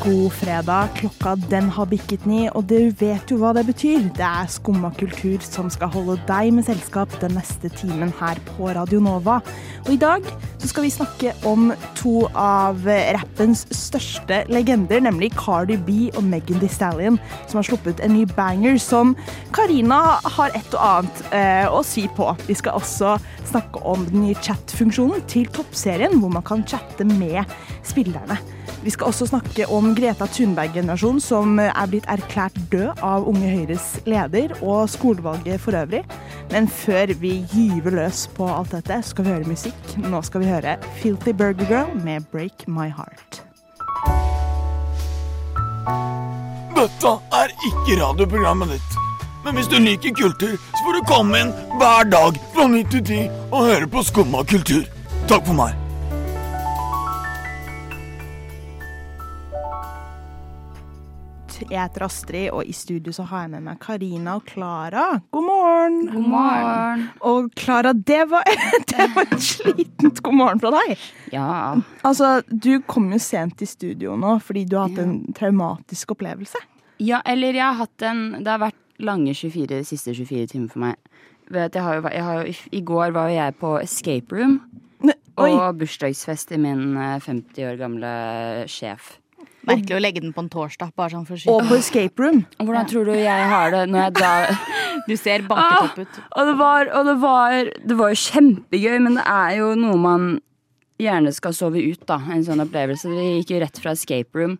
God fredag. Klokka den har bikket ni, og du vet jo hva det betyr. Det er Skumma kultur som skal holde deg med selskap den neste timen her på Radio Nova. Og i dag så skal vi snakke om to av rappens største legender, nemlig Cardi B og Megan Thee Stallion, som har sluppet en ny banger som Karina har et og annet eh, å si på. Vi skal også snakke om den nye chat-funksjonen til Toppserien, hvor man kan chatte med spillerne. Vi skal også snakke om Greta Thunberg-generasjonen, som er blitt erklært død av Unge Høyres leder og skolevalget for øvrig. Men før vi gyver løs på alt dette, skal vi høre musikk. Nå skal vi høre Filthy Burger Girl med Break My Heart. Dette er ikke radioprogrammet ditt. Men hvis du liker kultur, så får du komme inn hver dag fra 9 til 10 og høre på Skumma kultur. Takk for meg. Jeg heter Astrid, og i studio så har jeg med meg Karina og Klara. God morgen! God morgen. Og Klara, det var, det var et slitent god morgen fra deg. Ja. Altså, du kom jo sent i studio nå fordi du har hatt en traumatisk opplevelse. ja, eller jeg har hatt en Det har vært lange 24, siste 24 timer for meg. Vet, jeg har jo, jeg har jo, I går var jo jeg på escape room Oi! og bursdagsfest i min eh, 50 år gamle sjef. Merkelig å legge den på en torsdag, bare sånn for Og på escape room. Hvordan tror du jeg har det når jeg da Du ser banketopp ut. Og det var, og det var, det var jo kjempegøy, men det er jo noe man gjerne skal sove ut, da. En sånn opplevelse. Vi gikk jo rett fra escape room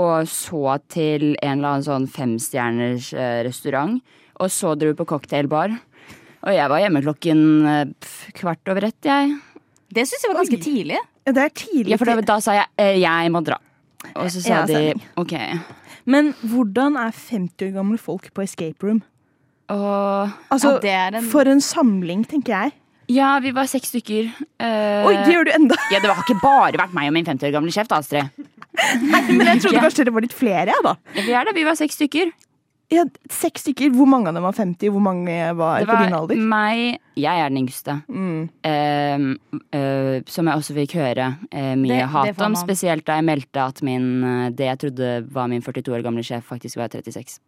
og så til en eller annen sånn femstjerners eh, restaurant. Og så dro vi på cocktailbar. Og jeg var hjemme klokken eh, kvart over ett, jeg. Det syns jeg var ganske tidlig. Ja, Det er tidlig. Ja, for da, da sa jeg eh, 'jeg må dra'. Og så sa Ja, de. OK. Men hvordan er 50 år gamle folk på escape room? Og Altså, Ja, en- For en samling, tenker jeg. ja, vi var seks stykker. Uh... Oi, det gjør du enda! ja, det har ikke bare vært meg og min 50 år gamle sjef, da, Astrid. Men jeg trodde kanskje det var litt flere, jeg, da. Ja, Vi er det, vi var seks stykker. Ja, Seks stykker. Hvor mange av dem var 50? Hvor mange var, Det på din var alder? meg Jeg er den yngste. Mm. Uh, uh, som jeg også fikk høre uh, mye Det- hat det om. Spesielt da jeg meldte at min, eh, det jeg trodde var min 42 år gamle sjef, faktisk var 36.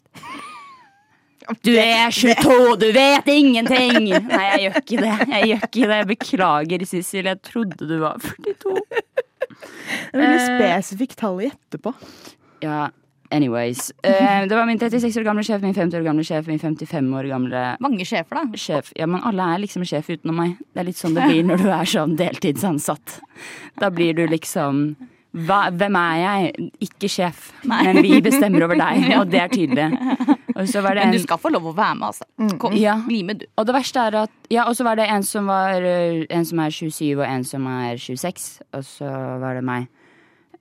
Du er 22, du vet ingenting! Nei, jeg gjør ikke det. Jeg gjør ikke det. Jeg beklager, Sissel. Jeg trodde du var 42. Det er veldig spesifikt tall å gjette på. Ja, anyways. Eh, det var min 36 år gamle sjef, min 50 år gamle sjef, min 55 år gamle Mange sjefer, da. sjef. Ja, men alle er liksom sjef utenom meg. Det er litt sånn det blir når du er sånn deltidsansatt. Da blir du liksom hva, Hvem er jeg? Ikke sjef, men vi bestemmer over deg, og det er tydelig. Og så var det Men du skal få lov å være med, altså. Kom, Ja. bli med, du. og det verste er at Ja, og så var det en som var øh, En som er 27 og en som er 26, og så var det meg.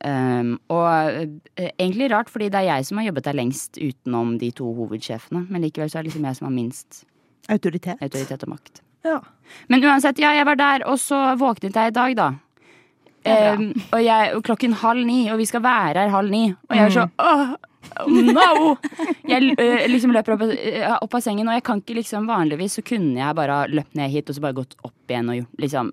Um, og øh, egentlig rart, fordi det er jeg som har jobbet der lengst utenom de to hovedsjefene. Men likevel så er det liksom jeg som har minst Autoritet. autoritet og makt. Ja. Men uansett, ja, jeg var der, og så våknet jeg i dag, da. Um, og, jeg, og klokken halv ni, og vi skal være her halv ni. Og jeg er så åh, no! Jeg uh, liksom løper opp, øh, opp av sengen, og jeg kan ikke liksom Vanligvis så kunne jeg bare løpt ned hit og så bare gått opp igjen og liksom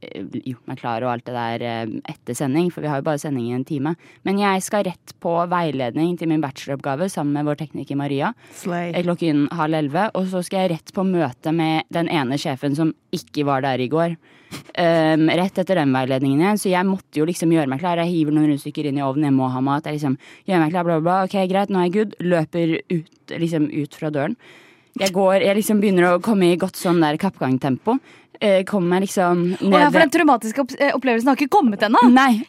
gjort meg klar og alt det der øh, etter sending, for vi har jo bare sending i en time. Men jeg skal rett på veiledning til min bacheloroppgave sammen med vår tekniker Maria Slay. eh, klokken halv elleve, og så skal jeg rett på møte med den ene sjefen som ikke var der i går. Um, rett etter den veiledningen igjen, så jeg måtte jo liksom gjøre meg klar. Jeg hiver noen rundstykker inn i ovnen, jeg må ha mat. Jeg liksom gjør meg klar, bla, bla, bla. Ok, greit, nå er jeg good. Løper ut, liksom ut fra døren. Jeg går, jeg liksom begynner å komme i godt sånn der kappgangtempo. Eh, kommer meg liksom Å ja, for den traumatiske opp eh, opplevelsen har ikke kommet ennå.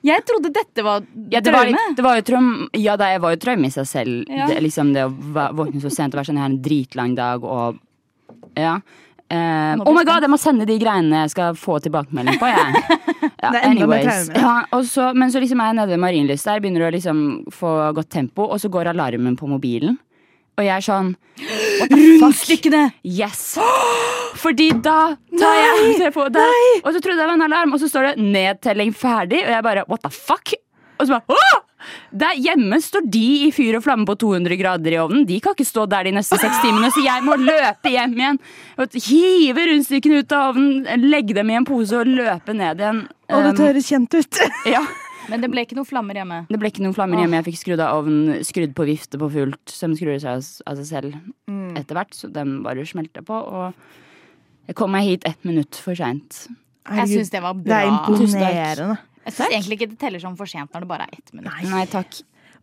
Jeg trodde dette var ja, det traume. Var, det var traum, ja, da jeg var jo traume i seg selv. Ja. Det, liksom det å våkne så sent og være sånn Jeg har en dritlang dag og Ja. Uh, oh my god, jeg må sende de greiene jeg skal få tilbakemelding på, jeg. Ja, Det er enda mer traume. Ja, men så liksom er jeg nede ved Marienlyst der, begynner å liksom få godt tempo, og så går alarmen på mobilen. Og jeg er sånn? Rundstykkene! Yes! Fordi da tar jeg telefonen der, Og så trodde jeg det var en alarm, og så står det 'nedtelling ferdig', og jeg bare what the fuck? Og så bare Åh! Der hjemme står de i fyr og flamme på 200 grader i ovnen. De kan ikke stå der de neste seks timene, så jeg må løpe hjem igjen. Hive rundstykkene ut av ovnen, legge dem i en pose og løpe ned igjen. Og dette Um, høres kjent ut. ja. Men det ble ikke noen flammer hjemme. Det ble ikke noen flammer hjemme. Jeg fikk skrudd av ovnen, skrudd på vifte på fullt. som skrur seg av- av seg selv Mm. etter hvert, så den bare smelter på. Og jeg kom meg hit ett minutt for seint. Jeg syns det var bra. Det er imponerende. Jeg syns egentlig ikke det teller som for sent når det bare er ett minutt. Nei takk.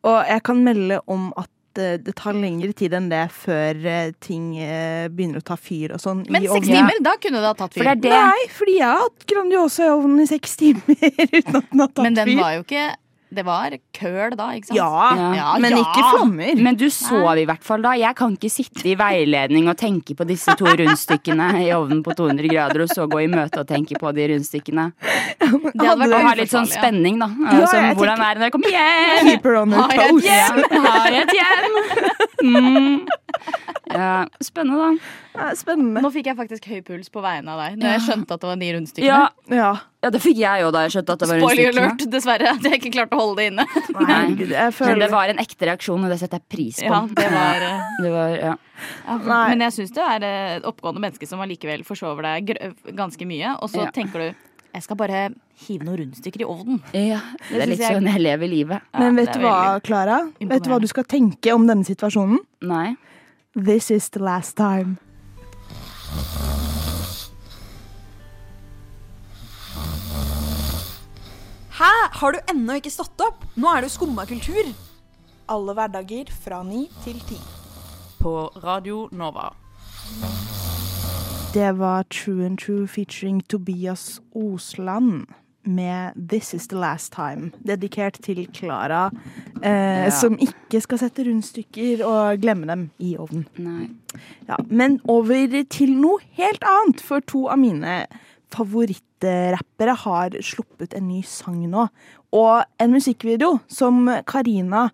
Og jeg kan melde om at eh, det tar lengre tid enn det før eh, ting eh, begynner å ta fyr og sånn Men seks timer, da kunne det ha tatt For fyr. det er det. Nei, fordi jeg har hatt Grandiosa i ovnen i seks timer uten at den har tatt fyr. Men den fyr. var jo ikke Det var køl da, ikke sant? Ja, Ja. men ja. ikke flommer. Men du sov i hvert fall da. Jeg kan ikke sitte i veiledning og tenke på disse to rundstykkene i ovnen på 200 grader, og så gå i møte og tenke på de rundstykkene. Det hadde vært vært ha litt sånn spenning, da. Ja, Som, jeg hvordan er det når jeg kommer hjem? Keep her on Har jeg et hjem? har jeg et hjem? Mm. Ja, spennende, da. Ja, Spennende. Nå fikk jeg faktisk høy puls på vegne av deg når jeg skjønte at det var de rundstykkene. Ja, Ja. Ja, det fikk jeg òg da jeg skjønte at det var en Spoiler rundstykkene. alert, dessverre. At jeg ikke klarte å holde det inne. Nei, Men det var en ekte reaksjon, og det setter jeg pris på. Ja, det var, eh, Det var, ja. ja, Men jeg syns du er et oppgående menneske som allikevel forsover deg ganske mye. Og så Ja. tenker du jeg skal bare hive noen rundstykker i ovnen. ja. Det er litt jeg- sånn jeg lever livet. Ja, Men vet du hva, Klara? Vet du hva du skal tenke om denne situasjonen? Nei. This is the last time. Hæ? Har du ennå ikke stått opp? Nå er det jo skumma kultur. Alle hverdager fra ni til ti. På Radio Nova. Det var True and True featuring Tobias Osland med This Is The Last Time, dedikert til Klara, eh, som ikke skal sette rundstykker og glemme dem i ovnen. Nei. Ja, men over til noe helt annet, for to av mine favorittrappere har sluppet en ny sang nå. Og en musikkvideo som Karina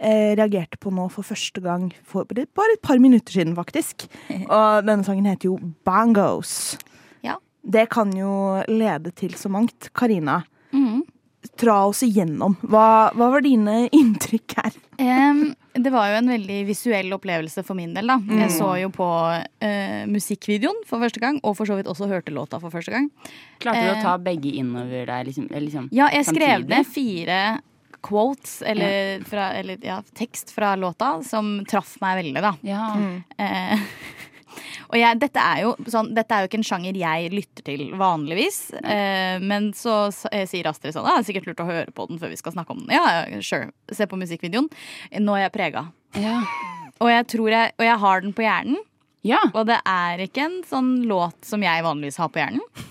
eh, reagerte på nå for første gang for bare et par minutter siden, faktisk. Og denne sangen heter jo Bangos. Ja. Det kan jo lede til så mangt. Karina, Dra oss igjennom. Hva, hva var dine inntrykk her? Um, det var jo en veldig visuell opplevelse for min del. da Jeg så jo på uh, musikkvideoen for første gang, og for så vidt også hørte låta for første gang. Klarte du å Eh. ta begge innover deg? Liksom, liksom, Ja, jeg skrev ned fire quotes, eller, fra, eller ja, tekst fra låta, som traff meg veldig, da. Ja. Eh, og jeg, dette, er jo, sånn, dette er jo ikke en sjanger jeg lytter til vanligvis. Eh, men så eh, sier Astrid sånn ah, Det er sikkert lurt å høre på den før vi skal snakke om den. Ja, sure. Se på musikkvideoen. Nå er jeg prega. Ja. Og jeg tror jeg, og jeg har den på hjernen. ja. Og det er ikke en sånn låt som jeg vanligvis har på hjernen.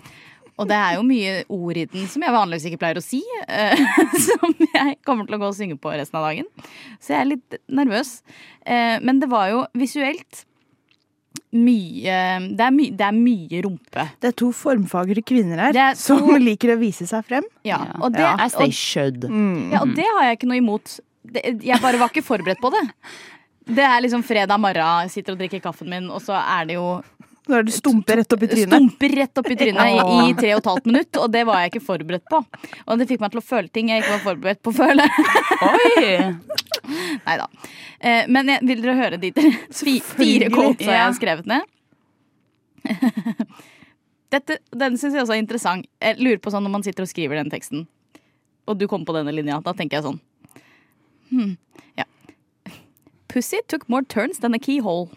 Og det er jo mye ord i den som jeg vanligvis ikke pleier å si. eh, som jeg kommer til å gå og synge på resten av dagen. Så jeg er litt nervøs. Eh, men det var jo visuelt mye Det er, my, det er mye rumpe. Det er to formfagre kvinner her er to- som liker å vise seg frem. Ja, Ja. og det, As they og, Mm. ja, og det har jeg ikke noe imot. Det, jeg bare var ikke forberedt på det. Det er liksom fredag morgen, jeg sitter og drikker kaffen min, og så er det jo Så er det stumpe rett opp i trynet. Stumper rett opp i trynet i, i tre og et halvt minutt, og det var jeg ikke forberedt på. Og det fikk meg til å føle ting jeg ikke var forberedt på å føle. Oi! Nei da. Eh, men jeg, vil dere høre de fire Selvfølgelig. jeg har skrevet ned? Dette, den syns jeg også er interessant. Jeg lurer på sånn når man sitter og skriver den teksten, og du kommer på denne linja, da tenker jeg sånn hmm, ja. Pussy took more turns than a keyhole.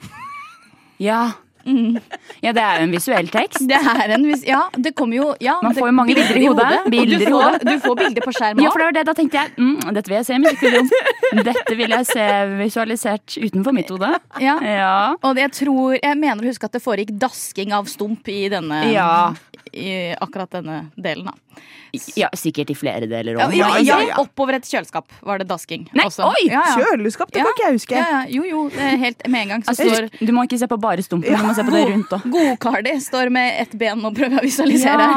Ja. Ja, det er jo en visuell tekst. Det er en vis... Ja, det kommer jo ja, Man får jo mange bilder i hodet. Bilder du i får, hodet. du får bilder på skjerm Ja, for det var det. Da tenkte jeg mm, dette vil jeg se i musikkvideoen. Dette vil jeg se visualisert utenfor mitt hode. Ja. Ja. Og jeg tror, jeg mener å huske at det foregikk dasking av stump i denne Ja. I akkurat denne delen, da. ja, sikkert i flere deler Ja, òg. ja, ja, ja, Oppover et kjøleskap var det dasking. Nei, også. oi! Ja, ja. Kjøleskap, det Ja. kan ikke jeg huske. Ja, ja, jo, jo, helt med en gang. Så Altså, står du må ikke se på bare stumpen, du må se på det rundt òg. Godkardi står med ett ben og prøver å visualisere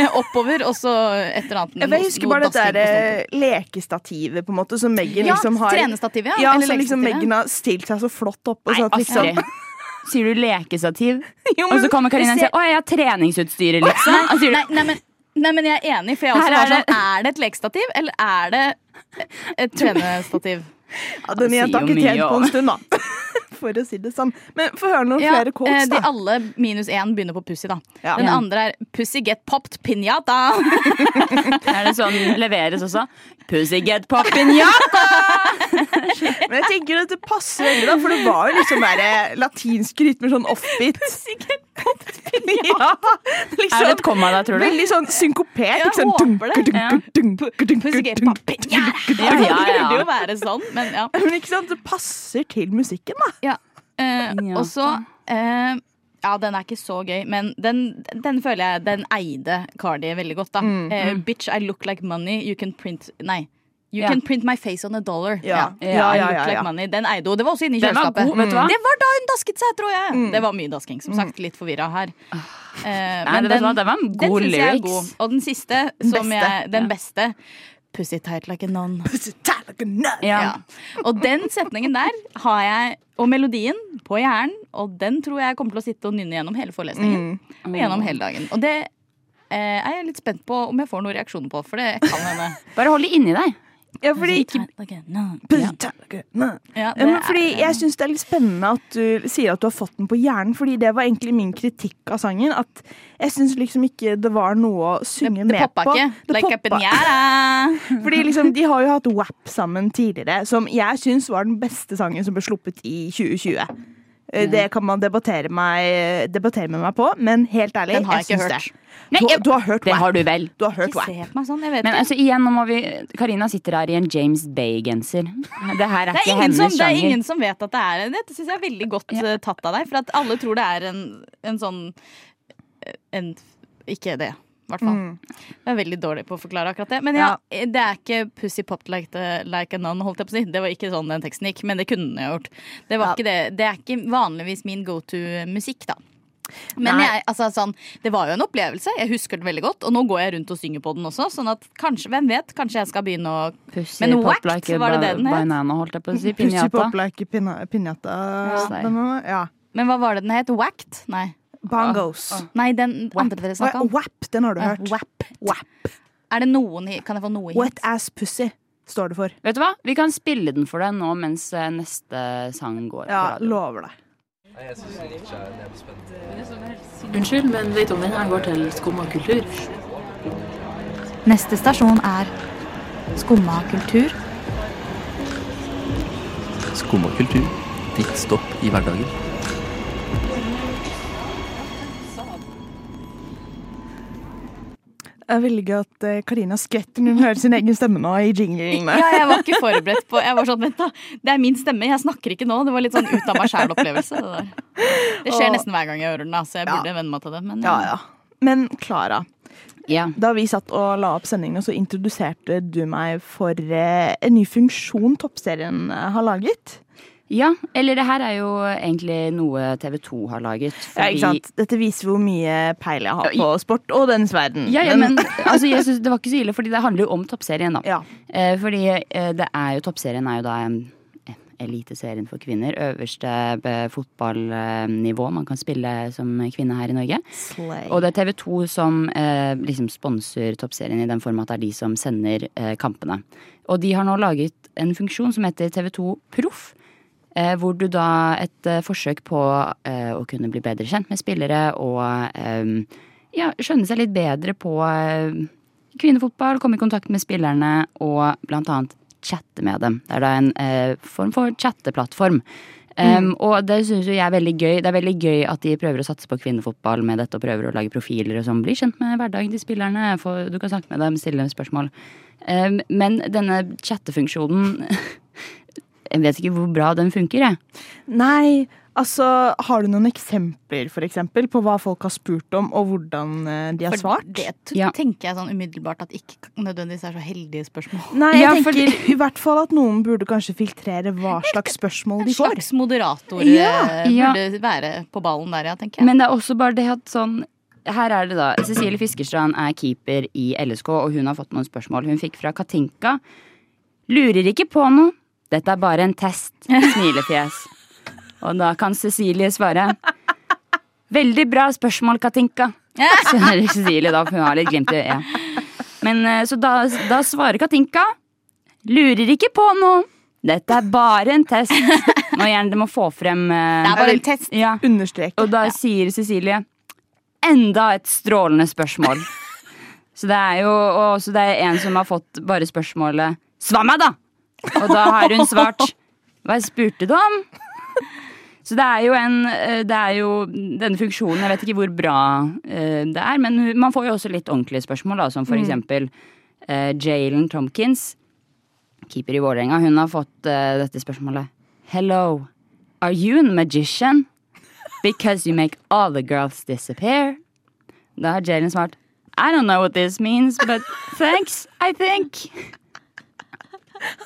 Ja. oppover, og så et eller annet. Jeg husker bare dette der, eh, lekestativet på en måte, som Meghan Ja, liksom har trenestativet, ja. Ja, eller så liksom. Meghan har stilt seg så flott opp. Og Nei, så at liksom. Sier du lekestativ? Jo, Og så kommer Karina og sier 'Å, jeg har treningsutstyret', liksom. Og sier du, Nei, nei, men Nei, men jeg er enig, for jeg også var sånn det- Er det et lekestativ, eller er det et trenestativ? Ja, den jenta har ikke tjent på en stund, da. For å si det sånn. Men få høre noen Ja, flere quotes, da. de alle minus én begynner på pussy, da. Ja. Den andre er pussy get popped pinjata. Er det sånn leveres også? Pussy get popped pinjata'! Men jeg tenker at det passer veldig, da, for det var jo liksom eh, latinsk rytmer, sånn offbeat. Pussy get ja, liksom, Er det et komma der, tror du? Veldig sånn synkopert. Jeg håper det. Dunk, Pussy get popped pinjata. Ja, Ja, Det ja, burde jo være sånn, men ja. Men ikke sant, det passer til musikken, da. ja. Eh, og så eh, Ja, den er ikke så gøy, men den, den føler jeg den eide Cardi veldig godt, da. Eh, Bitch, I look like money. You can print Nei. You yeah. can print my face on a dollar. Ja. I Ja, ja, look ja, like money. Den eide hun. Det var også inni kjøleskapet. var god, vet du hva? Det var da hun dasket seg, tror jeg! Det var mye dasking. Som sagt, litt forvirra her. Uh, Nei, det, den, det var en den god jeg lyrics. god. Og den siste, som beste. Jeg, like a nun'. Pussy tight like a nun. Ja. Ja. Og den setningen der har jeg, og melodien, på hjernen. Og den tror jeg kommer til å sitte og nynne gjennom hele forelesningen. Og gjennom hele dagen. Og det eh, er jeg litt spent på om jeg får noen reaksjoner på, for det kan hende. Bare hold det inni deg. Ja, fordi. Ja, fordi Jeg syns det er litt spennende at du sier at du har fått den på hjernen, fordi det var egentlig min kritikk av sangen. At jeg syns liksom ikke det var noe å synge det, det med på. ikke. Det Like poppa. ikke. Fordi liksom, De har jo hatt WAP sammen tidligere, som jeg syns var den beste sangen som ble sluppet i 2020. Eh, Det kan man debattere, meg, debattere med meg på, men helt ærlig Den har jeg ikke syns hørt. det. Nei, jeg- du har hørt Det har du vel. Du har hørt Ikke sånn, jeg vet Men altså, igjen, nå må vi Karina sitter her i en James Bay-genser. Det her er, Det er, ikke hennes som, det er ingen som vet at det er en Dette syns jeg er veldig godt Ja. eh, tatt av deg. For at alle tror det er en, en sånn eh, en, Ikke det, hvert fall. Jeg er veldig dårlig på å forklare akkurat det. Men ja, det er ikke Pussy Popped like, the, like a nun, holdt jeg på å si. Det var ikke sånn den teksten gikk, men det kunne den gjort. Det, var Ja. ikke det. det er ikke vanligvis min go to-musikk, da. Men jeg, altså, sånn, det var jo en opplevelse. Jeg husker den veldig godt. Og nå går jeg rundt og synger på den også. Sånn at kanskje, hvem vet, kanskje jeg skal begynne å Pussy Men pop Whacked, like var det det den het? Banana, holdt jeg på å si. Pussy pop like pinjata. Ja. Ja. Men hva var det den het? Whacked? Nei. Bongos. Nei, den andre dere snakka om. WAP, den har du hørt. WAP. WAP. Er det noen Kan jeg få noe Wet ass pussy står det for. Vet du hva? Vi kan spille den for deg nå mens eh, neste sang går. Ja, lover deg. Unnskyld, men vet du om den her går til skumma kultur? Neste stasjon er Skumma kultur. Skumma kultur. Ditt stopp i hverdagen. Er veldig gøy at eh, Karina skvetter når hun hører sin egen stemme nå i jinglene. Ja, jeg var ikke forberedt på Jeg var sånn, vent da, Det er min stemme, jeg snakker ikke nå. Det var litt sånn ut av meg sjæl-opplevelse. Det, der. det skjer og, nesten hver gang jeg hører den, da, så jeg Ja. burde venne meg til det. Men Ja, ja. Men Klara, Ja. da vi satt og la opp sendingene, så introduserte du meg for eh, en ny funksjon Toppserien eh, har laget. Ja, eller det her er jo egentlig noe TV 2 har laget. Ja, ikke sant? Dette viser hvor mye peil jeg har på sport og dens verden. Ja, ja, men altså, jeg synes det var ikke så ille, fordi det handler jo om toppserien, da. Ja. Eh, fordi eh, det er jo toppserien er jo da eh, eliteserien for kvinner. Øverste eh, fotballnivå man kan spille som kvinne her i Norge. Slay. Og det er TV 2 som eh, liksom sponser toppserien i den form at det er de som sender eh, kampene. Og de har nå laget en funksjon som heter TV 2 Proff. Eh, hvor du da et eh, forsøk på eh, å kunne bli bedre kjent med spillere og ja, skjønne seg litt bedre på kvinnefotball, komme i kontakt med spillerne og blant annet chatte med dem. Det er da en form for chatteplattform. Um, Og det syns jo jeg er veldig gøy. Det er veldig gøy at de prøver å satse på kvinnefotball med dette og prøver å lage profiler og sånn. Bli kjent med hverdagen til spillerne. Få, du kan snakke med dem, stille dem spørsmål. Um, men denne chattefunksjonen Jeg vet ikke hvor bra den funker, jeg. Nei, altså Har du noen eksempler for eksempel, på hva folk har spurt om, og hvordan eh, de har For svart? det Ja. tenker jeg sånn umiddelbart at ikke nødvendigvis er så heldige spørsmål. Nei, jeg Ja, tenker i hvert fall at noen burde kanskje filtrere hva slags spørsmål de En får. slags moderator Ja, eh, ja. burde være på ballen der, ja, tenker jeg. Men det er også bare det at sånn her er det da, Cecilie Fiskerstrand er keeper i LSK, og hun har fått noen spørsmål. Hun fikk fra Katinka. Lurer ikke på noe. Dette er bare en test. Smilefjes. Og da kan Cecilie svare. Veldig bra spørsmål, Katinka. Så Cecilie da, for hun har litt glimt i øyet. Men eh, så da, da svarer Katinka Lurer ikke på noe. Dette er bare en test. Nå gjerne det må få frem eh, Det er bare en test. ja. Understreke. Og da sier Cecilie Enda et strålende spørsmål. Så det er jo også det er en som har fått bare spørsmålet Svar meg, da! Og da har hun svart Hva spurte du om? Så det er jo en eh, Det er jo denne funksjonen, jeg vet ikke hvor bra eh, det er, men man får jo også litt ordentlige spørsmål, da, som for eksempel uh, Jalen Tomkins, keeper i Vålerenga, hun har fått uh, dette spørsmålet. Hello, are you a magician? Because you make all the girls disappear. Da har Jalen svart I don't know what this means, but thanks, I think.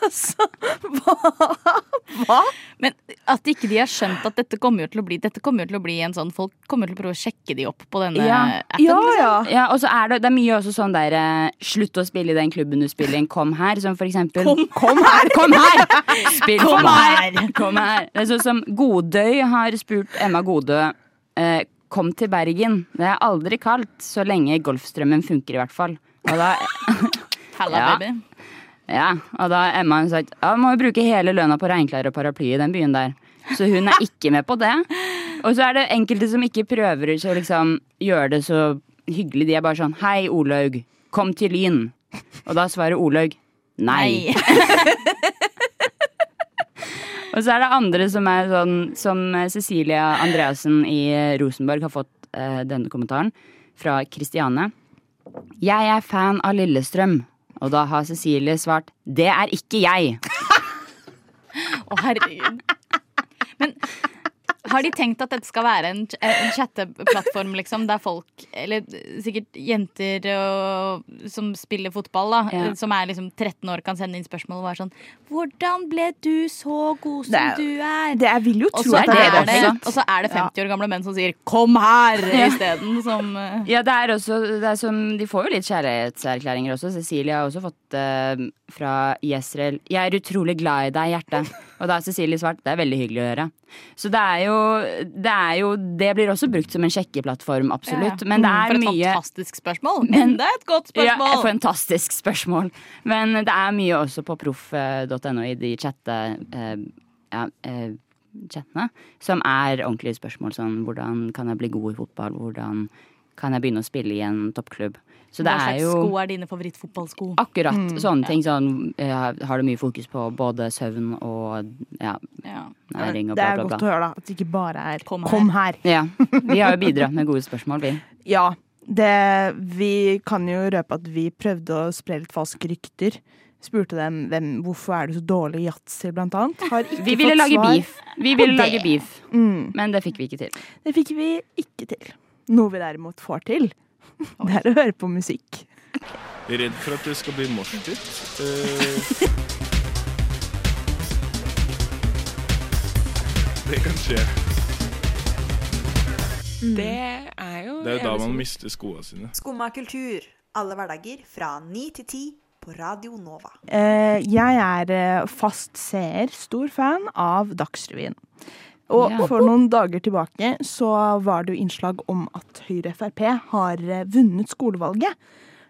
Men at ikke de har skjønt at dette kommer jo til å bli Dette kommer jo til å bli en sånn Folk kommer til å prøve å sjekke de opp på denne Ja. appen. Ja, liksom. ja. Ja, og så er det, det er mye også sånn der eh, Slutt å spille i den klubben du spiller i, kom her. Som for eksempel Kom, her! Kom her! Spill Kom her! Kom her! Det er sånn som Godøy har spurt Emma Godø eh, Kom til Bergen. Det er aldri kaldt, så lenge Golfstrømmen funker, i hvert fall. Og da, Halla, Ja. baby. Ja, og da har Emma sagt Ja, må jo bruke hele lønna på regnklær og paraply i den byen der. Så hun er ikke med på det. Og så er det enkelte som ikke prøver å liksom gjøre det så hyggelig. De er bare sånn Hei, Olaug. Kom til Lyn. Og da svarer Olaug nei. Og så er det andre som er sånn Som Cecilia Andreassen i Rosenborg har fått eh, denne kommentaren fra Kristiane. Jeg er fan av Lillestrøm. Og da har Cecilie svart Det er ikke jeg. Å, herregud. Men har de tenkt at dette skal være en, en chatteplattform, liksom, der folk, eller sikkert jenter og, som spiller fotball, da, Ja. som er liksom 13 år, kan sende inn spørsmål og være sånn Hvordan ble du så god som er- du er? Det, jeg vil jo tro at det er det. det, og så er det 50 år gamle menn som sier 'kom her' Ja. isteden. Som uh... Ja, det er også det er som, De får jo litt kjærlighetserklæringer også. Cecilie har også fått uh, fra Yesrel 'Jeg er utrolig glad i deg, hjerte'. Og da har Cecilie svart 'Det er veldig hyggelig å høre'. Så det er jo Det, er jo, det blir også brukt som en sjekkeplattform, absolutt. Men det er For et fantastisk spørsmål. Men- det er et godt Ja, spørsmål. et fantastisk spørsmål. Men det er mye også på proff.no i de chatte, eh, ja, eh, chattene som er ordentlige spørsmål. Sånn hvordan kan jeg bli god i fotball? Hvordan kan jeg begynne å spille i en toppklubb? Så det Hva er slags jo sko er dine favorittfotballsko? akkurat sånne ting. Sånn, har du mye fokus på både søvn og ja, Ja. næring og Det bla, er godt å høre, da. At det ikke bare er Kom 'kom her'. Ja, vi har jo bidratt med gode spørsmål, vi. Ja. Det, vi kan jo røpe at vi prøvde å spre litt falske rykter. Spurte dem hvem, hvorfor er du så dårlig i yatzy, blant annet. Har ikke Vi ville fått lage svar. beef. Vi ville lage beef, Mm. men det fikk vi ikke til. Det fikk vi ikke til. Noe vi derimot får til, det er å høre på musikk. Redd for at det skal bli moshpit. Eh, det kan skje. Det er jo Det er jo da man mister skoene sine. Skumma kultur. Alle hverdager fra ni til ti på Radio Nova. Eh, jeg er eh, fast seer, stor fan av Dagsrevyen. Og Ja. for noen dager tilbake så var det jo innslag om at Høyre Frp har eh, vunnet skolevalget.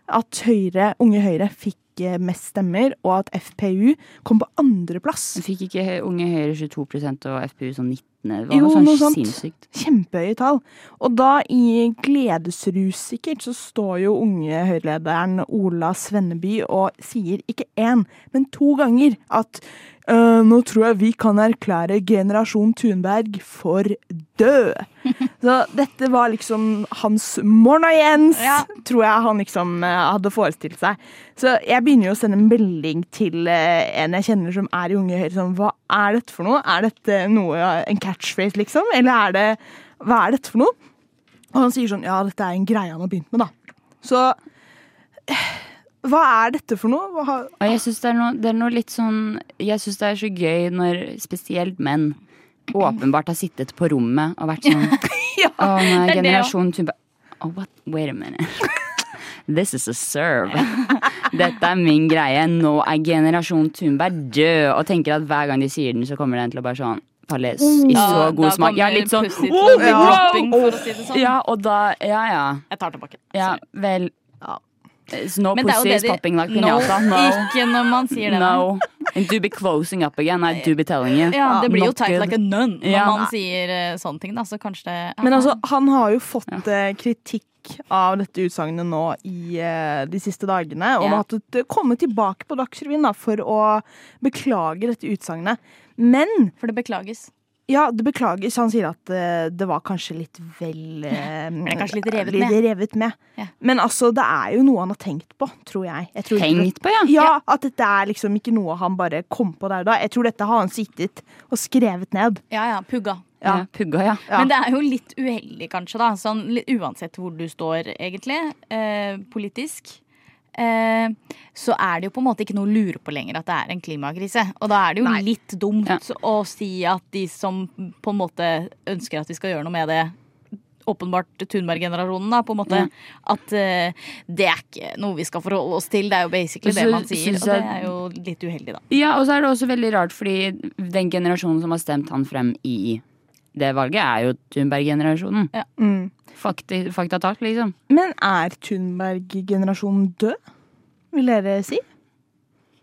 At Høyre, Unge Høyre fikk eh, mest stemmer, og at FPU kom på andreplass. Fikk ikke Unge Høyre 22% og FPU sånn 19? Det var Jo, sånn noe sånt. sinnssykt. Kjempehøye tall. Og da, i gledesrus sikkert, så står jo unge Høyre-lederen Ola Svenneby og sier ikke én, men to ganger at «Øh, nå tror jeg vi kan erklære generasjon Thunberg for død. Så dette var liksom hans morna Jens, Ja. tror jeg han liksom uh, hadde forestilt seg. Så jeg begynner jo å sende en melding til uh, en jeg kjenner som er i Unge Høyre. Sånn, hva er dette for noe? Er dette noe, en catchphrase, liksom? Eller er det Hva er dette for noe? Og han sier sånn Ja, dette er en greie han har begynt med, da. Så hva er dette for noe? Hva har, jeg syns det, det er noe litt sånn Jeg syns det er så gøy når spesielt menn åpenbart har sittet på rommet og vært sånn Ja, Å, er generasjon Thunberg oh, what? Wait a minute. This is a serve. Dette er min greie. Nå er generasjon Thunberg død. Og tenker at hver gang de sier den, så kommer den til å bare sånn Palais i så da god smak. Ja, litt sånn oh, til «Wow, å bli wow!» dropping, for å si det sånn. Ja, og da Ja, ja. Jeg tar tilbake. Ja, vel It's No pussy is popping like pinata. No. Ikke når man sier det. No. And do be closing up again. I do be telling you. Ja, det blir jo tight good. like a nun når Ja. man sier eh, sånne ting, da. Så kanskje det Men altså, han har jo fått eh, kritikk av dette utsagnet nå i eh, de siste dagene. Og yeah. har måttet komme tilbake på Dagsrevyen da, for å beklage dette utsagnet. Men For det beklages. Ja, det beklages. Han sier at uh, det var kanskje litt vel eh, Ble kanskje litt revet litt med. revet med. Ja. Men altså, det er jo noe han har tenkt på, tror jeg. jeg tror Tenkt det- på, ja? Ja, At dette er liksom ikke noe han bare kom på der og da. Jeg tror dette har han sittet og skrevet ned. Ja ja, pugga. Ja. Ja, pugga, ja. Men det er jo litt uheldig, kanskje, da. Sånn, uansett hvor du står, egentlig, eh, politisk. Eh, så er det jo på en måte ikke noe å lure på lenger at det er en klimakrise. Og da er det jo Nei. litt dumt Ja. å si at de som på en måte ønsker at vi skal gjøre noe med det, åpenbart Thunberg-generasjonen, da, på en måte, Ja. at uh, det er ikke noe vi skal forholde oss til. Det er jo basically Så det man sier, og det er jo litt uheldig, da. Ja, og så er det også veldig rart, fordi den generasjonen som har stemt han frem i det valget, er jo Thunberg-generasjonen. Mm. Fakta tak, liksom. Men er Thunberg-generasjonen død? Vil dere si?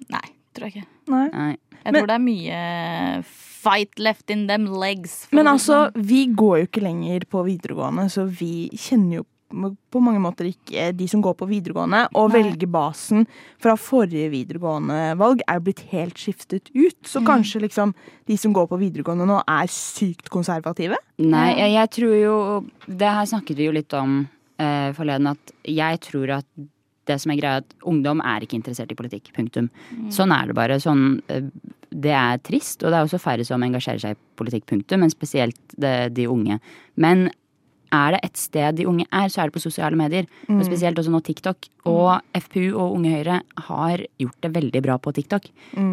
Nei, tror jeg ikke. Nei. Nei. Jeg Men- tror det er mye fight left in them legs. Men altså, vi går jo ikke lenger på videregående, så vi kjenner jo på mange måter ikke de som går på videregående. Og Nei. velgerbasen fra forrige videregående valg er jo blitt helt skiftet ut. Så Mm. kanskje liksom de som går på videregående nå, er sykt konservative? Nei, jeg, jeg tror jo Det her snakket vi jo litt om eh, forleden, at jeg tror at det som er greia, at ungdom er ikke interessert i politikk. Punktum. Sånn er det bare. Sånn, eh, det er trist, og det er også færre som engasjerer seg i politikk. Punktum, men spesielt det, de unge. Men er det et sted de unge er, så er det på sosiale medier. Og spesielt også nå TikTok. Og FPU og Unge Høyre har gjort det veldig bra på TikTok.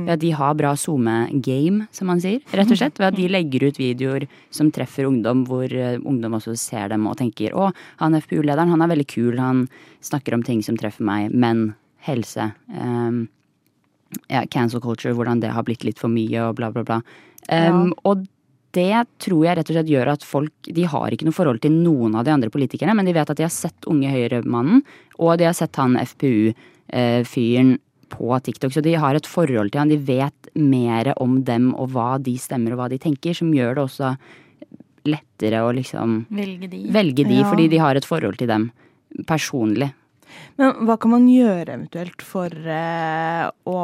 Ved at de har bra SoMe-game, som man sier. Rett og slett. Ved at de legger ut videoer som treffer ungdom, hvor eh, ungdom også ser dem og tenker å, han FPU-lederen, han er veldig kul, han snakker om ting som treffer meg, men helse. Um, ja, cancel culture, hvordan det har blitt litt for mye og bla, bla, bla. Um, Og det tror jeg rett og slett gjør at folk De har ikke noe forhold til noen av de andre politikerne, men de vet at de har sett Unge Høyre-mannen, og de har sett han FPU-fyren på TikTok. Så de har et forhold til han. De vet mer om dem og hva de stemmer og hva de tenker, som gjør det også lettere å liksom Velge de. velge de, Ja. fordi de har et forhold til dem personlig. Men hva kan man gjøre eventuelt for eh, å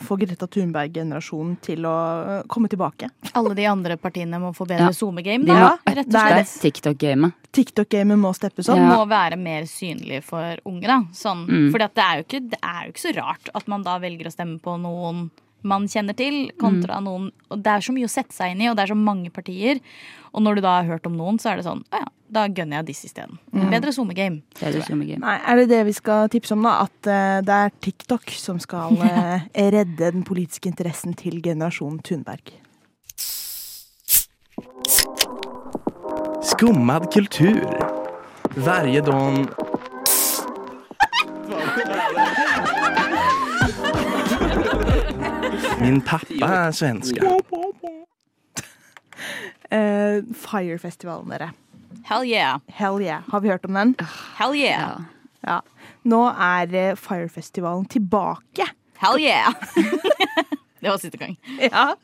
få Greta Thunberg-generasjonen til å eh, komme tilbake? Alle de andre partiene må få bedre Ja. SoMe-game, da. rett og slett. TikTok-gamet. TikTok-gamet må steppes opp. Ja. må være mer synlig for unge, da. Sånn, Mm. For det det er jo ikke så rart at man da velger å stemme på noen man kjenner til, kontra Mm. noen Og det er så mye å sette seg inn i, og det er så mange partier. Og når du da har hørt om noen, så er det sånn Å ja, da gønner jeg disse isteden. Bedre SoMe-game. Det er det det det vi skal tipse om, da? At uh, det er TikTok som skal uh, redde den politiske interessen til generasjonen Thunberg? Skummad kultur. Varje dag... Min pappa er svensk. Uh, Firefestivalen, dere. Hell yeah. Hell yeah. Har vi hørt om den? Hell yeah. Ja. Nå er eh, Firefestivalen tilbake. Hell yeah. det var siste gang. Ja.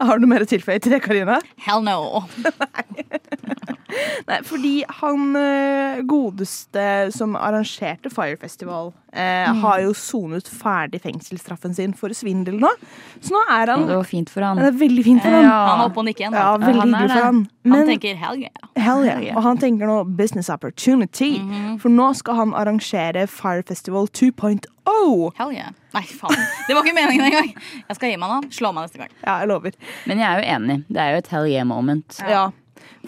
Har du noe mer å tilføye til det, Karina? Hell no. Nei, fordi han eh, godeste som arrangerte Firefestival, eh, har jo sonet ferdig fengselsstraffen sin for svindel nå. Så nå er han det var fint for han. Det er veldig fint for han. Ja. Han holdt på å nikke igjen. Ja, veldig han er hyggelig for han. han tenker hell yeah. hell yeah. Og han tenker nå business opportunity. For nå skal han arrangere Fire Festival 2.0. Hell yeah. Nei, faen. Det var ikke meningen engang. Jeg skal gi meg nå. Slå meg neste gang. Ja, jeg lover. Men jeg er jo enig. Det er jo et hell yeah moment. Ja.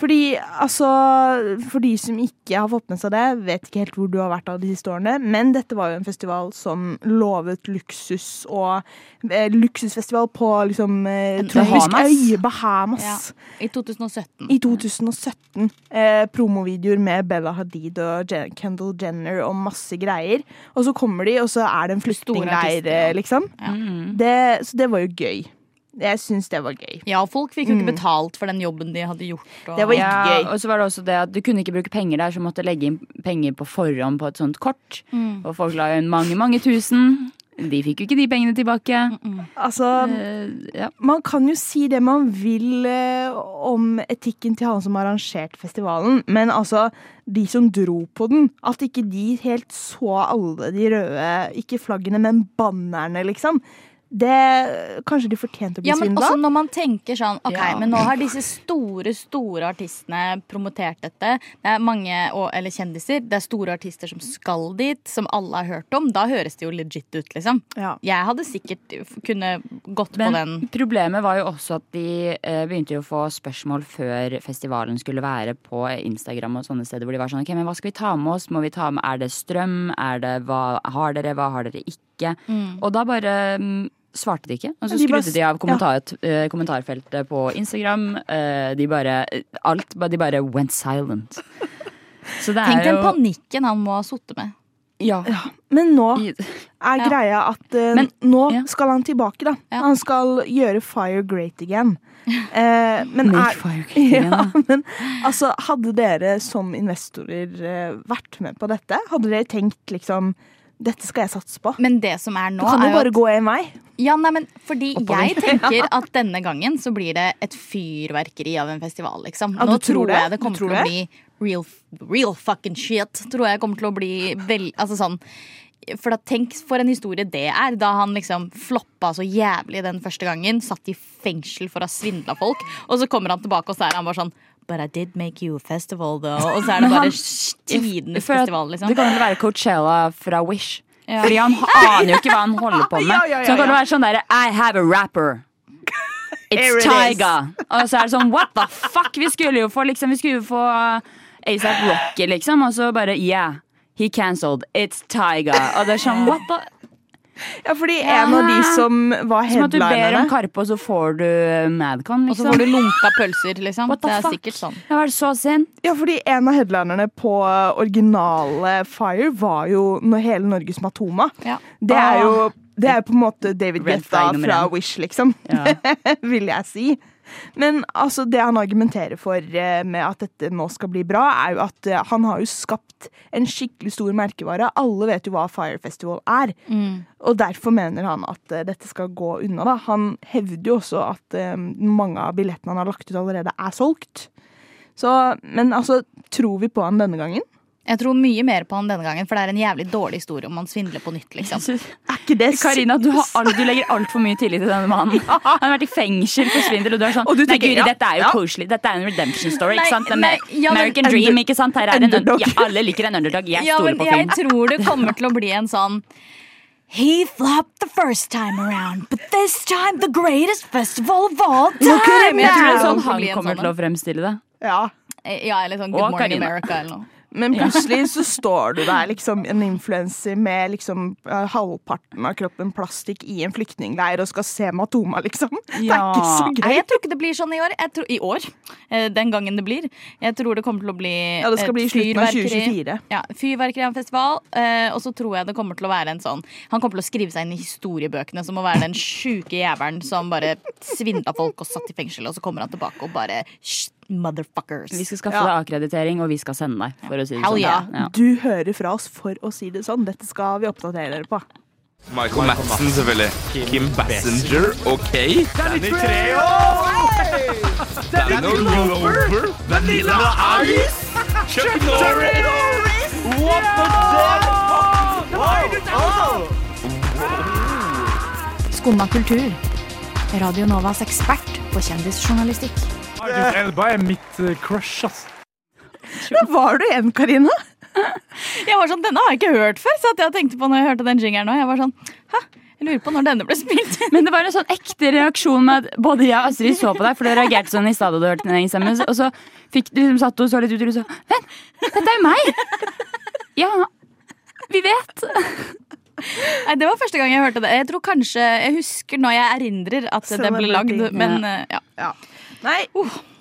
Fordi, altså For de som ikke har fått med seg det, vet ikke helt hvor du har vært av de siste årene, men dette var jo en festival som lovet luksus og eh, Luksusfestival på liksom eh, tropisk øy, Bahamas. Ja. I 2017. I 2017. Eh, promovideoer med Bella Hadid og Jen Kendall Jenner og masse greier. Og så kommer de, og så er det en flyktningleir, ja. liksom. Ja. Mm. Det, så det var jo gøy. Jeg syns det var gøy. Ja, folk fikk jo ikke Mm. betalt for den jobben de hadde gjort. Og... Det var ikke ja, gøy. Og så var det også det at du kunne ikke bruke penger der, så du måtte legge inn penger på forhånd på et sånt kort. Mm. Og folk la inn mange, mange tusen. De fikk jo ikke de pengene tilbake. Altså, uh, ja. man kan jo si det man vil eh, om etikken til han som arrangerte festivalen, men altså, de som dro på den, at ikke de helt så alle de røde, ikke flaggene, men bannerne, liksom. Det Kanskje de fortjente å bli Ja, men svindla? også når man tenker sånn Ok, Ja. men nå har disse store, store artistene promotert dette. Det er mange, og, eller kjendiser. Det er store artister som skal dit, som alle har hørt om. Da høres det jo legit ut, liksom. Ja. Jeg hadde sikkert kunne gått på Men den. problemet var jo også at de eh, begynte jo å få spørsmål før festivalen skulle være på Instagram og sånne steder hvor de var sånn ok, men hva skal vi ta med oss? Må vi ta med, Er det strøm? Er det hva har dere? Hva har dere ikke? Og da bare mm, svarte de ikke. Og så De skrudde de av kommentar, ja. kommentarfeltet på Instagram. Eh, de bare Alt De bare went silent. Så det Tenk den jo panikken han må ha sittet med. Ja. Men nå er Ja. greia at uh, Men- nå ja. skal han tilbake, da. Ja. Han skal gjøre Fire great again. Uh, men Make er, fire great again, ja, ja. men altså, hadde dere som investorer uh, vært med på dette? Hadde dere tenkt liksom Dette skal jeg satse på? Men det som er nå, Du kan jo bare at gå en vei. Ja, nei, men fordi jeg tenker at denne gangen så blir det et fyrverkeri av en festival, liksom. Ja, Nå tror tror jeg det? det kommer til til å bli real, real fucking shit. Tror jeg kommer til å bli vel Altså sånn for da Tenk for en historie det er, da han liksom floppa så jævlig den første gangen. Satt i fengsel for å ha svindla folk. Og så kommer han tilbake, og så er han bare sånn But I did make you a festival, though. Og så er det bare tidenes festival, liksom. Det kan vel være Coachella fra Wish. Ja. Fordi han aner jo ikke hva han holder på med. Så han kan være sånn derre I have a rapper. It's it. Tyga. Og så er det sånn what the fuck? Vi skulle jo få liksom Vi skulle jo få ASAP Rocky, liksom. Og så bare yeah. He cancelled. It's Tyga. Og det er sånn what the Ja, fordi en av de som var Som at du ber om headlinerne Karpe, og så får du Madcon, Og så liksom. får du lunka pølser, liksom. What the Det er fuck? sikkert sånn. Jeg var så sint. Ja, fordi en av headlinerne på originale Fire var jo når hele Norges Matoma. Ja. Det er jo det er på en måte David Guetta fra. Wish, liksom. Ja. Vil jeg si. Men altså, det han argumenterer for eh, med at dette nå skal bli bra, er jo at eh, han har jo skapt en skikkelig stor merkevare. Alle vet jo hva Fire Festival er. Og derfor mener han at eh, dette skal gå unna. Da. Han hevder jo også at mange av billettene han har lagt ut allerede, er solgt. Så, men altså, tror vi på han denne gangen? Jeg tror mye mer på han denne gangen, for det er en jævlig dårlig historie om han svindler på nytt, liksom. Er ikke det Karina, du, har alt, du legger altfor mye tillit til denne mannen. Han har vært i fengsel for svindel, og du er sånn Og du Nei, tenker, Guri, ja, dette er jo ja. koselig. Dette er en redemption story, Nei, ikke sant? nei, ja, men- American Under- dream, ikke sant? Her er en ja, Alle liker en underdog. Jeg Ja, stoler på film. jeg tror det kommer til å bli en sånn He flopped the first time around, but this time the greatest festival of all time. Look at him Men jeg tror det er sånn han kommer sånn til å fremstille det. Ja. Ja, eller sånn Good Morning America eller noe. Men plutselig så står du der liksom en influenser med liksom eh, halvparten av kroppen plastikk i en flyktningleir og skal se Matoma, liksom. Det er ikke så Nei, gøy. jeg tror ikke det blir sånn i år. Tror, I år. Eh, Den gangen det blir. Jeg tror det kommer til å bli Ja, det skal bli slutten av 2024. Ja, Fyrverkeri av en festival. eh, Og så tror jeg det kommer til å være en sånn Han kommer til å skrive seg inn i historiebøkene som å være den sjuke jævelen som bare svindla folk og satt i fengsel, og så kommer han tilbake og bare "Shh, Motherfuckers. Vi skal skaffe Ja. deg akkreditering, og vi skal sende deg. For å si det Hell sånn. yeah. Ja. Du hører fra oss for å si det sånn. Dette skal vi oppdatere dere på. Michael Madsen, selvfølgelig. Kim Bassinger, OK. Danny Treo! Danny Glover. Vanilla Ice! Chuck Norris! What the fuck? Hva er? Skumma kultur. Radio Novas ekspert på kjendisjournalistikk. Idris Elba er mitt eh, crush, ass. Hvor var du igjen, Karina. Jeg var sånn, Denne har jeg ikke hørt før, så jeg tenkte på når jeg hørte den jingeren nå. Jeg var sånn, hæ? Jeg lurer på når denne ble spilt. Men det var en sånn ekte reaksjon med at både jeg og Astrid så på deg, for du reagerte sånn i stad da du hørte den stemmen, stemme, og så fikk du liksom satt og så litt ut og du sa Vent, dette er jo meg! Ja, vi vet. Nei, Det var første gang jeg hørte det. Jeg tror kanskje, jeg husker når jeg erindrer at det ble lagd, men ja. ja. Nei,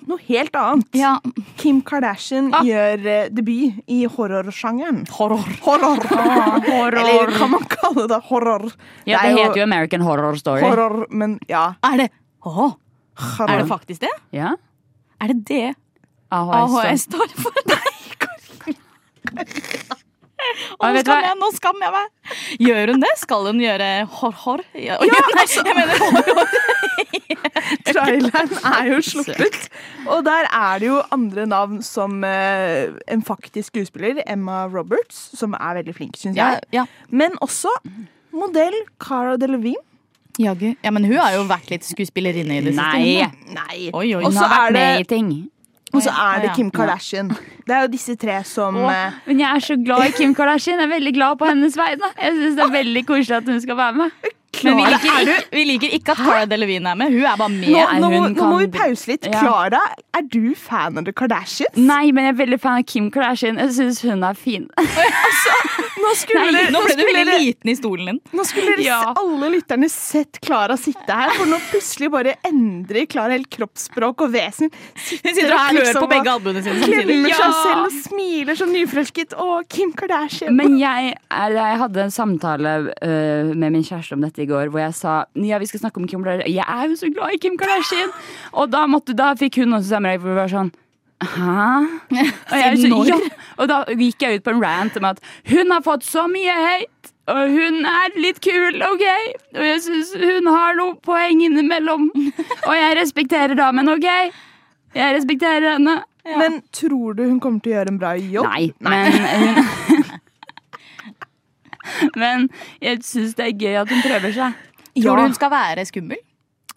noe helt annet. ja. Kim Kardashian Ah. gjør uh, debut i horrorsjangeren. Horror. Horror. horror. Eller kan man kalle det horror? Ja, Det det er heter jo American Horror Story. horror, men ja. Er det oh. er det faktisk det? Ja. Er det det AHS. AHS står for? Å, Ja, nå skal, jeg, nå skammer jeg meg. Gjør hun det? Skal hun gjøre hår-hår? Ja, ja, altså- jeg mener hår-hår. Traileren er jo sluppet, og der er det jo andre navn som eh, en faktisk skuespiller, Emma Roberts, som er veldig flink, syns jeg. ja. Men også modell Cara Delevingne. Ja, men hun har jo vært litt skuespillerinne i det siste. Nei. Nei. Oi, oi. Hun har vært det- med i ting. Og så er det Kim Kardashian. Det er jo disse tre som Åh, Men jeg er så glad i Kim Kardashian. Jeg er veldig glad på hennes vegne. Jeg synes det er veldig koselig at hun skal være med. Men vi liker, er du vi liker ikke at Cara Delevingne er med. Hun er bare med. nå, nå, må- hun nå må vi pause litt. Ja. Er du fan av The Kardashians? Nei, men jeg er veldig fan av Kim Kardashian. Jeg syns hun er fin. Nå skulle, Nei, Nå ble du skulle veldig dere- liten i stolen din. Nå skulle dere Ja. se- alle lytterne sett Klara sitte her, for nå plutselig bare endrer Klara helt kroppsspråk og vesen. Hun sitter og klør liksom på begge albuene sine samtidig. Klemmer seg Ja. selv og smiler som nyforelsket. Å, Kim Kardashian. Men jeg, jeg hadde en samtale uh, med min kjæreste om dette i går, hvor jeg sa ja, vi skal snakke om Kim Kardashian. Jeg er jo så glad i Kim Kardashian! Og da, måtte, da fikk hun også samme reaksjon. var Sånn, Hæ? Og, jeg, så, ja. og da gikk jeg ut på en rant om at hun har fått så mye hate, og hun er litt kul, OK? Og jeg syns hun har noe poeng innimellom. Og jeg respekterer damen, OK? Jeg respekterer henne. Men tror du hun kommer til å gjøre en bra jobb? Nei, men hun Men jeg syns det er gøy at hun prøver seg. Tror du hun skal være skummel?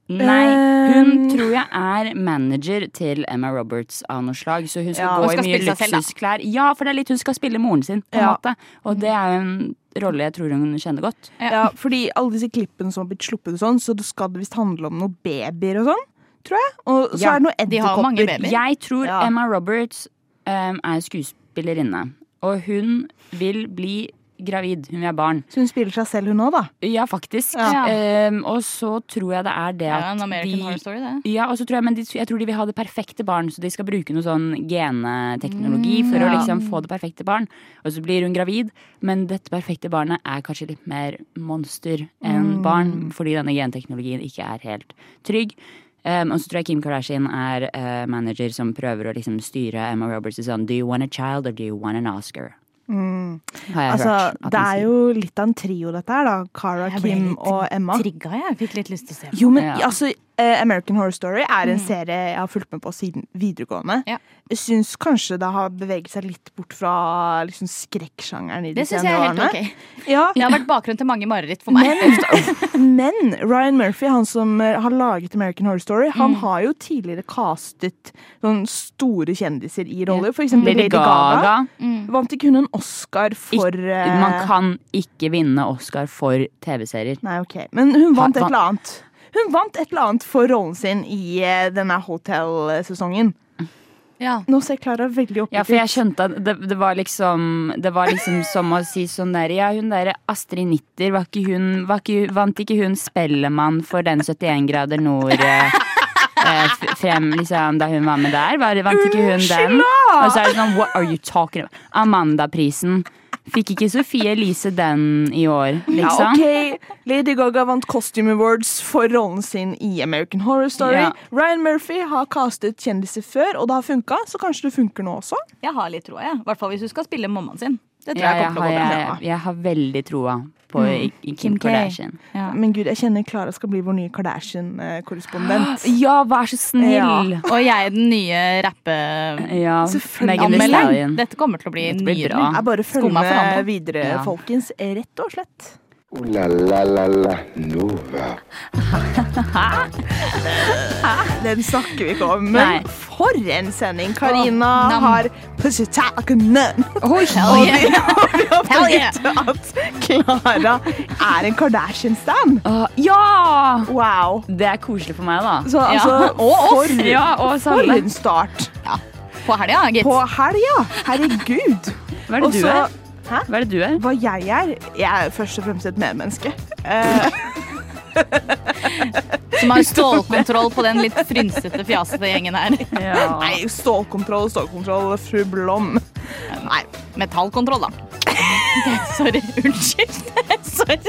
Nei, hun Um, tror jeg er manager til Emma Roberts av noe slag. Så hun skal Ja, gå hun skal i mye spille seg selv, da. luksusklær. Ja, for det er litt hun skal spille moren sin, på en Ja. måte. Og det er jo en rolle jeg tror hun kjenner godt. Ja, fordi alle disse klippene som har blitt sluppet og sånn, så det skal det visst handle om noen babyer og sånn, tror jeg. Og så Ja, er det noen de har mange edderkopper. babyer. Jeg tror Ja. Emma Roberts um, er skuespillerinne. Og hun vil bli gravid. Hun vil ha barn. Så hun spiller seg selv, hun òg, da. Ja, faktisk. Ja. Um, og så tror jeg det er det at ja, en American de Horror Story, det. Ja, og så tror jeg, men de, jeg tror de vil ha det perfekte barn, så de skal bruke noe sånn geneteknologi for å liksom få det perfekte barn. Og så blir hun gravid, men dette perfekte barnet er kanskje litt mer monster enn barn, fordi denne genteknologien ikke er helt trygg. Um, og så tror jeg Kim Kardashian er uh, manager som prøver å liksom styre Emma Roberts til sånn Do you want a child or do you want an Oscar? Jeg Altså, det er jo litt av en trio, dette her, da. Cara, Kim og Emma. Trigga, jeg. Fikk litt lyst til å se på. Jo, men Ja. altså, American Horror Story er en serie jeg har fulgt med på siden videregående. Ja. Jeg syns kanskje det har beveget seg litt bort fra liksom, skrekksjangeren i de Det syns jeg er helt årene. ok. Ja, Det har vært bakgrunn til mange mareritt for meg. men, men Ryan Murphy, han som eh, har laget American Horror Story, han Mm. har jo tidligere castet sånne store kjendiser i roller. For eksempel Lady Lady Gaga. Gaga. Mm. Vant ikke hun en Oscar for Ik Man kan ikke vinne Oscar for TV-serier. Nei, ok. Men hun vant et eller annet. Hun vant et eller annet for rollen sin i eh, denne hotellsesongen. Ja. Nå ser Klara veldig oppgitt Ja, for jeg skjønte at det, det var liksom Det var liksom som å si sånn der Ja, hun derre Astrid Nitter, var ikke hun var ikke, Vant ikke hun Spellemann for den 71 grader nord eh, eh, frem liksom da hun var med der? Var, vant ikke hun den? Og så er det sånn What are you talking about? Amanda-prisen. Fikk ikke Sofie Elise den i år, liksom? Ja, ok. Lady Gaga vant Costume Awards for rollen sin i American Horror Story. Ja. Ryan Murphy har castet kjendiser før, og det har funka, så kanskje det funker nå også. Jeg har litt troa, jeg. I hvert fall hvis du skal spille mammaen sin. Det tror Ja, jeg kommer til å har, gå bra. jeg, jeg har veldig troa på i, i Kim, Kim Kardashian. Ja. Men gud, jeg kjenner Klara skal bli vår nye Kardashian-korrespondent. Ja, vær så snill! Og jeg er den nye rappe... Ja, selvfølgelig. Dette kommer til å bli blir bra. Jeg bare følger med videre, Ja. folkens. Rett og slett. Ooh la la la la Nova. Den snakker vi ikke om. Nei. Men for en sending! Karina oh, har. Hell Og yeah. og vi har fått yeah. at Klara er en Kardashian-stan. Uh, ja! Wow. Det er koselig for meg, da. Så altså, Og oss. for, Ja, og for en start På helga, gitt. på helga! Herregud. Hva er det Også, du er? Hæ? Hva er det du er? Hva jeg er? Jeg er først og fremst et medmenneske. Som har stålkontroll på den litt frynsete, fjasete gjengen her. Ja. nei, stålkontroll, stålkontroll, fru Blom. Nei, Metallkontroll, da. Sorry. Unnskyld. Sorry.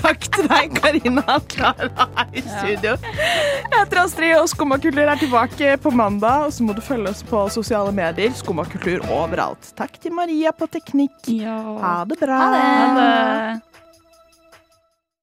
Takk til deg, Karina og Klara her i studio. Jeg heter Astrid, og Skummakultur er tilbake på mandag. Og så må du følge oss på sosiale medier. Skummakultur overalt. Takk til Maria på teknikk. Ha det bra. Ha det.